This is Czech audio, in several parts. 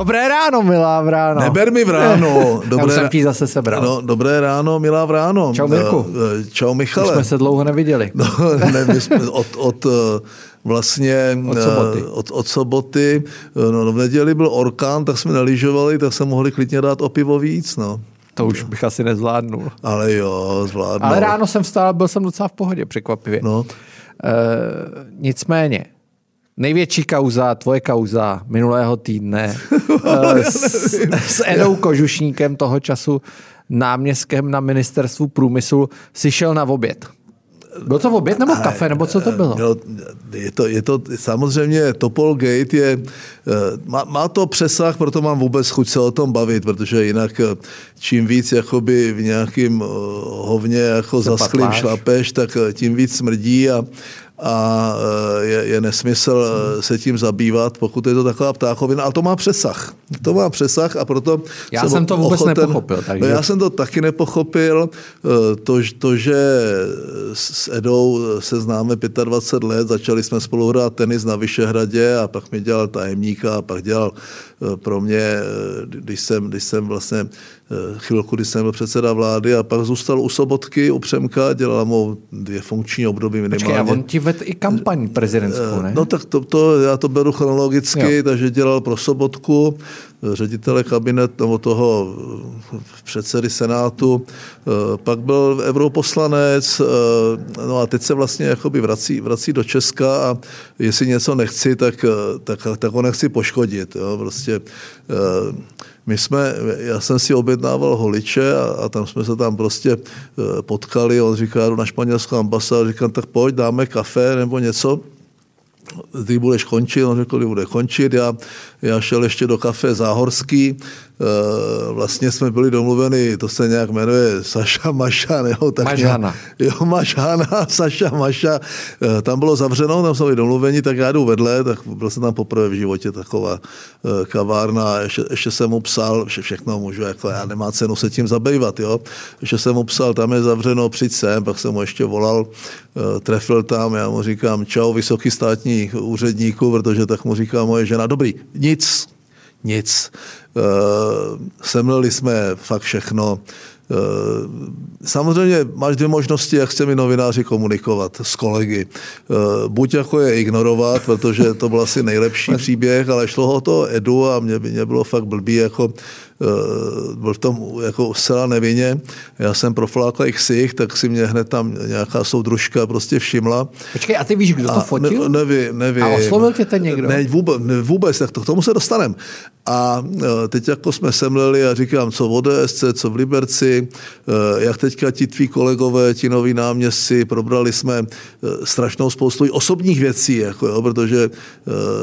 Dobré ráno, milá vráno. Neber mi v ráno. Dobré, Já jsem zase sebral. No, dobré ráno, milá vráno. Čau Mirku. Eh, čau Michale. Už jsme se dlouho neviděli. No, ne, my jsme od, od eh, vlastně od soboty. Od, od soboty. No, v neděli byl orkán, tak jsme nalížovali, tak se mohli klidně dát o pivo víc. No. To už bych asi nezvládnul. Ale jo, zvládnu. Ale ráno jsem vstal, byl jsem docela v pohodě, překvapivě. No. E, nicméně, největší kauza, tvoje kauza minulého týdne s, s Edou Kožušníkem toho času náměstkem na ministerstvu průmyslu si šel na oběd. Bylo to oběd nebo kafe, nebo co to bylo? Je to, je to samozřejmě Topol Gate je, eh, má, má to přesah, proto mám vůbec chuť se o tom bavit, protože jinak eh, čím víc jakoby v nějakým eh, hovně jako zasklým šlapeš, tak tím víc smrdí a, a e, je, je nesmysl e, se tím zabývat, pokud je to taková ptáchovina, ale to má přesah. To má přesah a proto... Já jsem to vůbec ochoten, nepochopil. Takže... No já jsem to taky nepochopil. E, to, to, že s Edou se známe 25 let, začali jsme spolu hrát tenis na Vyšehradě a pak mi dělal tajemníka a pak dělal pro mě, když jsem, když jsem vlastně chvilku, když jsem byl předseda vlády a pak zůstal u Sobotky, u Přemka, dělal mu dvě funkční období minimálně. Počkej, a on ti ved i kampaň prezidentskou, ne? No tak to, to já to beru chronologicky, jo. takže dělal pro Sobotku, ředitele kabinet nebo toho předsedy Senátu, pak byl europoslanec, no a teď se vlastně jakoby vrací, vrací do Česka a jestli něco nechci, tak, tak, tak ho nechci poškodit. Jo? Prostě my jsme, já jsem si objednával holiče a, a tam jsme se tam prostě eh, potkali, on říká, jdu na španělskou ambasádu, říkám, tak pojď, dáme kafe nebo něco ty budeš končit, on řekl, kdy bude končit, já, já šel ještě do kafe Záhorský, Eh, vlastně jsme byli domluveni, to se nějak jmenuje Saša Maša, nebo tak Mažhana. Jo, Mašhana, Saša Maša, eh, tam bylo zavřeno, tam jsme byli domluveni, tak já jdu vedle, tak byl jsem tam poprvé v životě taková eh, kavárna, ještě, ještě jsem mu psal, že všechno můžu, jako já nemá cenu se tím zabývat, jo. Ještě jsem mu psal, tam je zavřeno, přijď sem, pak jsem mu ještě volal, trefil tam, já mu říkám, čau, vysoký státní úředníku, protože tak mu říká moje žena, dobrý, nic, nic. Eh, semleli jsme fakt všechno. Eh, samozřejmě máš dvě možnosti, jak s těmi novináři komunikovat s kolegy. Eh, buď jako je ignorovat, protože to byl asi nejlepší příběh, ale šlo ho to Edu a mě, mě bylo fakt blbý jako byl v tom jako zcela nevinně. Já jsem proflákl ksich, tak si mě hned tam nějaká soudružka prostě všimla. Počkej, a ty víš, kdo to fotil? Ne, nevím, nevím. A oslovil tě ten někdo? Ne, vůbec, ne, vůbec tak to, k tomu se dostaneme. A teď jako jsme semleli a říkám, co v ODSC, co v Liberci, eh, jak teďka ti tví kolegové, ti noví náměstci, probrali jsme strašnou spoustu osobních věcí, jako jo, protože,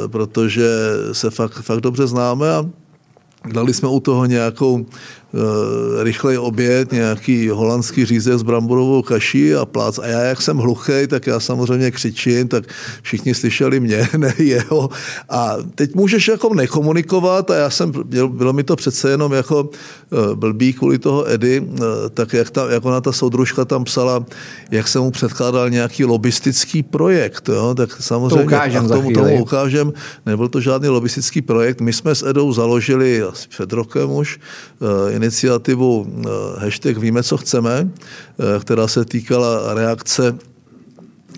protože se fakt, fakt dobře známe a Dali jsme u toho nějakou Eh, rychlej oběd, nějaký holandský řízek s bramborovou kaší a plác. A já, jak jsem hluchý, tak já samozřejmě křičím, tak všichni slyšeli mě, ne jeho. A teď můžeš jako nekomunikovat a já jsem, bylo mi to přece jenom jako eh, blbý kvůli toho Edy, eh, tak jak, ta, jak ona ta soudružka tam psala, jak jsem mu předkládal nějaký lobistický projekt, jo, tak samozřejmě to ukážem tomu, tomu ukážem, nebyl to žádný lobistický projekt. My jsme s Edou založili asi před rokem už iniciativu eh, hashtag Víme, co chceme, eh, která se týkala reakce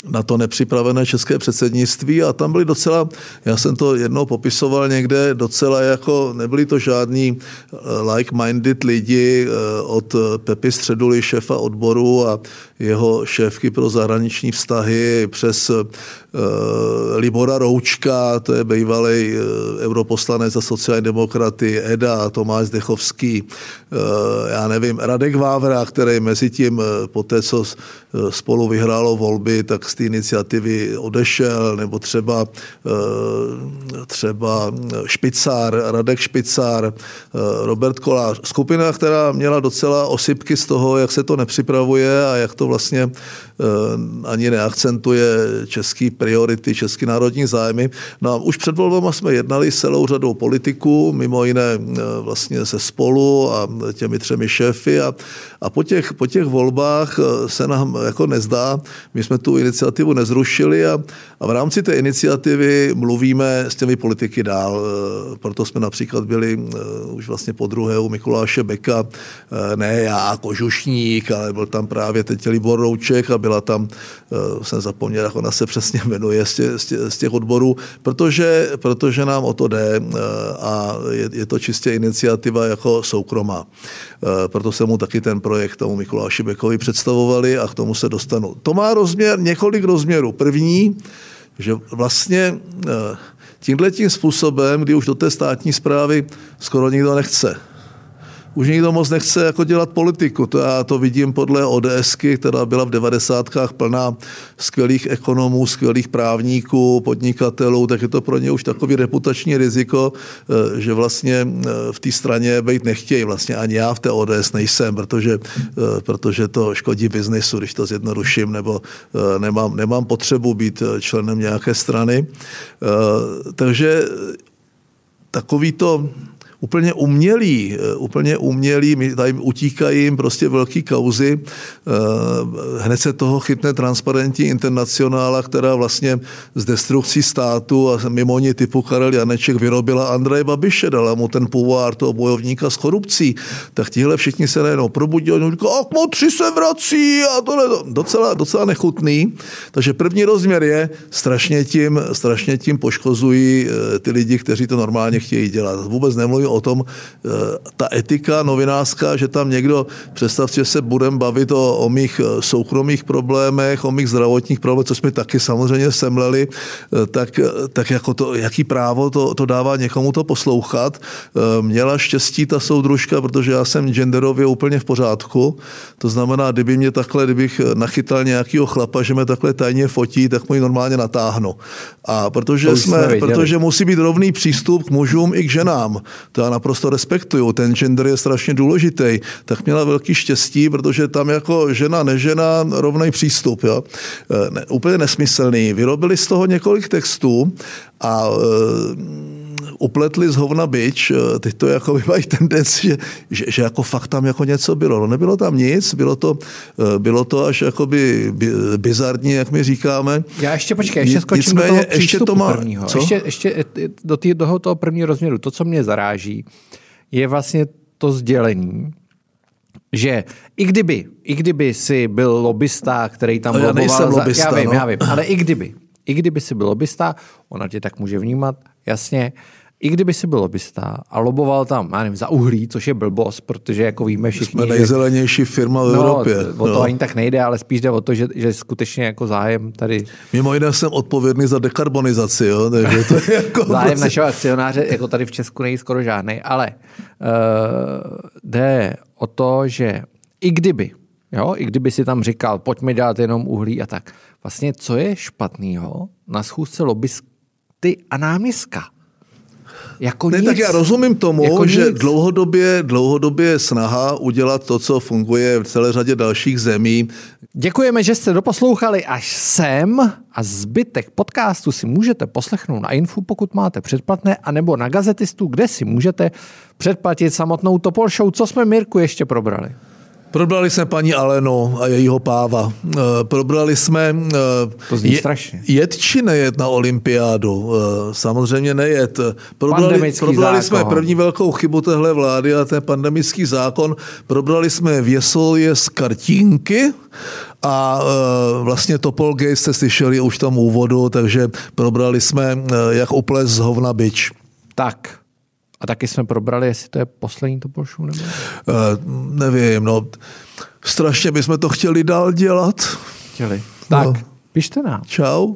na to nepřipravené české předsednictví a tam byli docela, já jsem to jednou popisoval někde, docela jako, nebyli to žádní eh, like-minded lidi od Pepy Středuly, šéfa odboru a jeho šéfky pro zahraniční vztahy přes Eh, Libora Roučka, to je bývalý eh, europoslanec za sociální demokraty, Eda, Tomáš Dechovský, eh, já nevím, Radek Vávra, který mezi tím po té, co spolu vyhrálo volby, tak té iniciativy odešel, nebo třeba, třeba Špicár, Radek Špicár, Robert Kolář. Skupina, která měla docela osypky z toho, jak se to nepřipravuje a jak to vlastně ani neakcentuje český priority, český národní zájmy. No a už před volbama jsme jednali s celou řadou politiků, mimo jiné vlastně se spolu a těmi třemi šéfy a, a po, těch, po těch volbách se nám jako nezdá, my jsme tu iniciativu nezrušili a, a v rámci té iniciativy mluvíme s těmi politiky dál. Eh, proto jsme například byli uh, už vlastně po druhé u Mikuláše Beka, uh, ne já Kožušník, ale byl tam právě teď Libor Rouček a byla tam, jsem zapomněl, jak ona se přesně jmenuje z těch, z těch odborů, protože, protože nám o to jde a je, je to čistě iniciativa jako soukromá. Proto se mu taky ten projekt tomu Mikuláši Bekovi představovali a k tomu se dostanu. To má rozměr, několik rozměrů. První, že vlastně eh, tímhle tím způsobem, kdy už do té státní zprávy skoro nikdo nechce, už nikdo moc nechce jako dělat politiku. To já to vidím podle ODSky, která byla v devadesátkách plná skvělých ekonomů, skvělých právníků, podnikatelů, tak je to pro ně už takový reputační riziko, eh, že vlastně eh, v té straně být nechtějí. Vlastně ani já v té ODS nejsem, protože, eh, protože to škodí biznesu, když to zjednoduším, nebo nemám, nemám potřebu být členem nějaké strany. Takže takový to úplně umělý, eh, úplně umělý, tady utíkají jim prostě velký kauzy. Eh, hned se toho chytne transparentní internacionála, která vlastně z destrukcí státu a mimo ní typu Karel Janeček vyrobila Andreje Babiše, dala mu ten půvár toho bojovníka s korupcí. Tak tihle všichni se najednou probudili, a říkají, ach, motři se vrací a to docela, docela nechutný. Takže první rozměr je, strašně tím, strašně tím poškozují eh, ty lidi, kteří to normálně chtějí dělat. Vůbec o tom, eh, ta etika novinářská, že tam někdo, představte se, budeme bavit o, o mých eh, soukromých problémech, o mých zdravotních problémech, co jsme taky samozřejmě semleli, eh, tak, tak jako to, jaký právo to, to dává někomu to poslouchat. Měla štěstí ta soudružka, protože já jsem genderově úplně v pořádku. To znamená, kdyby mě takhle, kdybych nachytal nějakého chlapa, že mě takhle tajně fotí, tak mu ji normálně natáhnu. A protože, jsme, jsme protože musí být rovný přístup k mužům i k ženám. To já naprosto respektuju, ten gender je strašně důležitý, tak měla velký štěstí, protože tam jako žena, nežena, rovný přístup. Jo? E, ne, úplně nesmyslný. Vyrobili z toho několik textů a e, upletli z hovna byč, e, teď to jako mají tendenci, že, že, že, jako fakt tam jako něco bylo. No nebylo tam nic, bylo to, e, bylo to až jakoby bizarní, jak my říkáme. Já ještě počkej, ještě skočím Nicméně, do toho ještě to má, prvního. Co? Ještě, ještě do tý, toho, toho prvního rozměru. To, co mě zaráží, je vlastně to sdělení, že i kdyby, i kdyby si byl lobista, který tam no, já nejsem lobista, já vím, no. já vím, ale i kdyby, i kdyby si byl lobista, ona tě tak může vnímat, jasně, i kdyby si byl lobista a loboval tam, já nevím, za uhlí, což je blbost, protože jako víme všichni, Jsme nejzelenější firma v no, Evropě. O to no. ani tak nejde, ale spíš jde o to, že, že skutečně jako zájem tady... Mimo jiné jsem odpovědný za dekarbonizaci, jo? Takže to je jako zájem prostě... našeho akcionáře jako tady v Česku není skoro žádný, ale uh, jde o to, že i kdyby, jo, i kdyby si tam říkal, pojďme dělat jenom uhlí a tak, vlastně co je špatného na schůzce lobbysty a? Jako ne, nic. tak já rozumím tomu, jako že nic. dlouhodobě, dlouhodobě snaha udělat to, co funguje v celé řadě dalších zemí. Děkujeme, že jste doposlouchali až sem a zbytek podcastu si můžete poslechnout na Infu, pokud máte předplatné, anebo na Gazetistu, kde si můžete předplatit samotnou Topol Show. Co jsme, Mirku, ještě probrali? Probrali jsme paní Alenu a jejího páva. Eh, probrali jsme to zní je, strašně. jet či nejet na olympiádu. Eh, samozřejmě nejet. Probrali, probrali jsme první velkou chybu téhle vlády a ten pandemický zákon. Probrali jsme věsolje z kartínky a vlastně Topol Gate jste slyšeli už tam úvodu, takže probrali jsme, jak uples z hovna byč. Tak, a taky jsme probrali, jestli to je poslední to pošu, nebo? Uh, nevím, no. Strašně bychom to chtěli dál dělat. Chtěli. Tak, no. pište nám. Čau.